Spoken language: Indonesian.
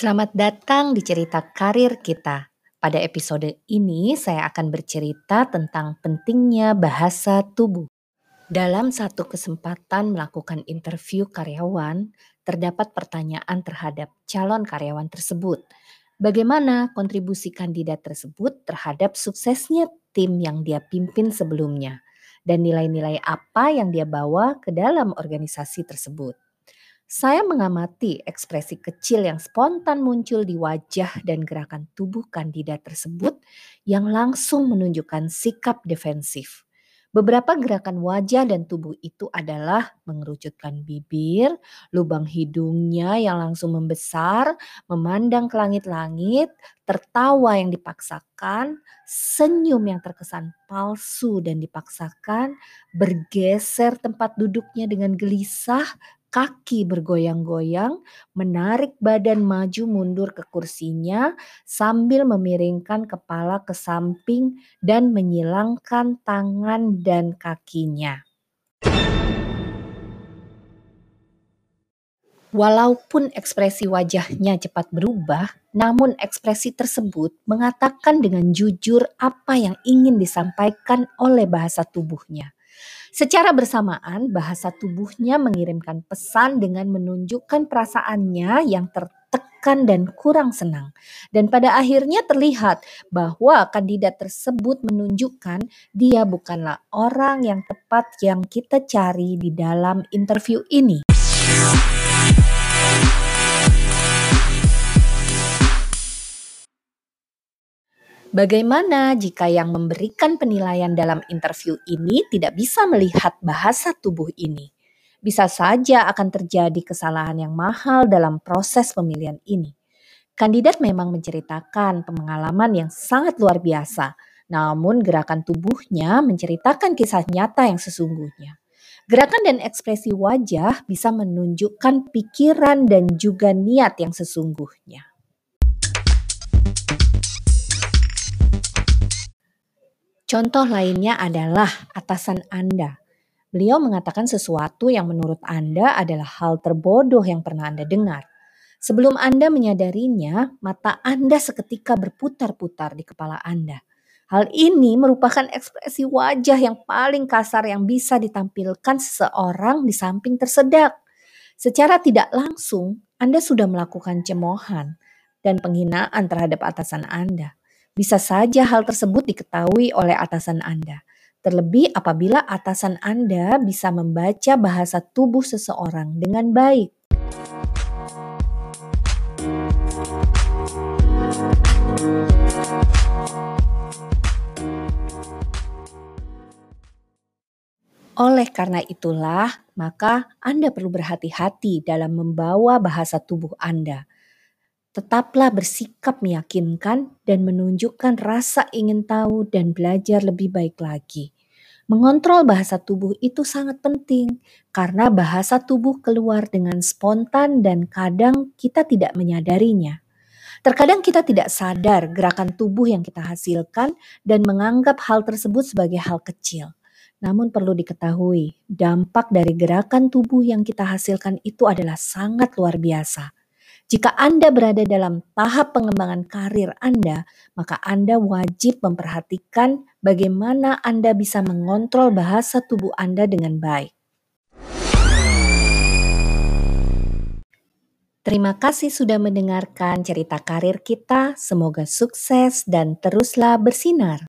Selamat datang di cerita karir kita. Pada episode ini, saya akan bercerita tentang pentingnya bahasa tubuh. Dalam satu kesempatan melakukan interview karyawan, terdapat pertanyaan terhadap calon karyawan tersebut. Bagaimana kontribusi kandidat tersebut terhadap suksesnya tim yang dia pimpin sebelumnya, dan nilai-nilai apa yang dia bawa ke dalam organisasi tersebut. Saya mengamati ekspresi kecil yang spontan muncul di wajah dan gerakan tubuh kandidat tersebut yang langsung menunjukkan sikap defensif. Beberapa gerakan wajah dan tubuh itu adalah mengerucutkan bibir, lubang hidungnya yang langsung membesar, memandang ke langit-langit, tertawa yang dipaksakan, senyum yang terkesan palsu dan dipaksakan, bergeser tempat duduknya dengan gelisah, kaki bergoyang-goyang, menarik badan maju mundur ke kursinya sambil memiringkan kepala ke samping dan menyilangkan tangan dan kakinya. Walaupun ekspresi wajahnya cepat berubah, namun ekspresi tersebut mengatakan dengan jujur apa yang ingin disampaikan oleh bahasa tubuhnya. Secara bersamaan, bahasa tubuhnya mengirimkan pesan dengan menunjukkan perasaannya yang tertekan dan kurang senang. Dan pada akhirnya terlihat bahwa kandidat tersebut menunjukkan dia bukanlah orang yang tepat yang kita cari di dalam interview ini. Bagaimana jika yang memberikan penilaian dalam interview ini tidak bisa melihat bahasa tubuh ini? Bisa saja akan terjadi kesalahan yang mahal dalam proses pemilihan ini. Kandidat memang menceritakan pengalaman yang sangat luar biasa, namun gerakan tubuhnya menceritakan kisah nyata yang sesungguhnya. Gerakan dan ekspresi wajah bisa menunjukkan pikiran dan juga niat yang sesungguhnya. Contoh lainnya adalah atasan Anda. Beliau mengatakan sesuatu yang menurut Anda adalah hal terbodoh yang pernah Anda dengar. Sebelum Anda menyadarinya, mata Anda seketika berputar-putar di kepala Anda. Hal ini merupakan ekspresi wajah yang paling kasar yang bisa ditampilkan seseorang di samping tersedak. Secara tidak langsung, Anda sudah melakukan cemoohan dan penghinaan terhadap atasan Anda. Bisa saja hal tersebut diketahui oleh atasan Anda. Terlebih apabila atasan Anda bisa membaca bahasa tubuh seseorang dengan baik. Oleh karena itulah, maka Anda perlu berhati-hati dalam membawa bahasa tubuh Anda. Tetaplah bersikap meyakinkan dan menunjukkan rasa ingin tahu dan belajar lebih baik lagi. Mengontrol bahasa tubuh itu sangat penting karena bahasa tubuh keluar dengan spontan dan kadang kita tidak menyadarinya. Terkadang kita tidak sadar gerakan tubuh yang kita hasilkan dan menganggap hal tersebut sebagai hal kecil. Namun perlu diketahui, dampak dari gerakan tubuh yang kita hasilkan itu adalah sangat luar biasa. Jika Anda berada dalam tahap pengembangan karir Anda, maka Anda wajib memperhatikan bagaimana Anda bisa mengontrol bahasa tubuh Anda dengan baik. Terima kasih sudah mendengarkan cerita karir kita. Semoga sukses dan teruslah bersinar.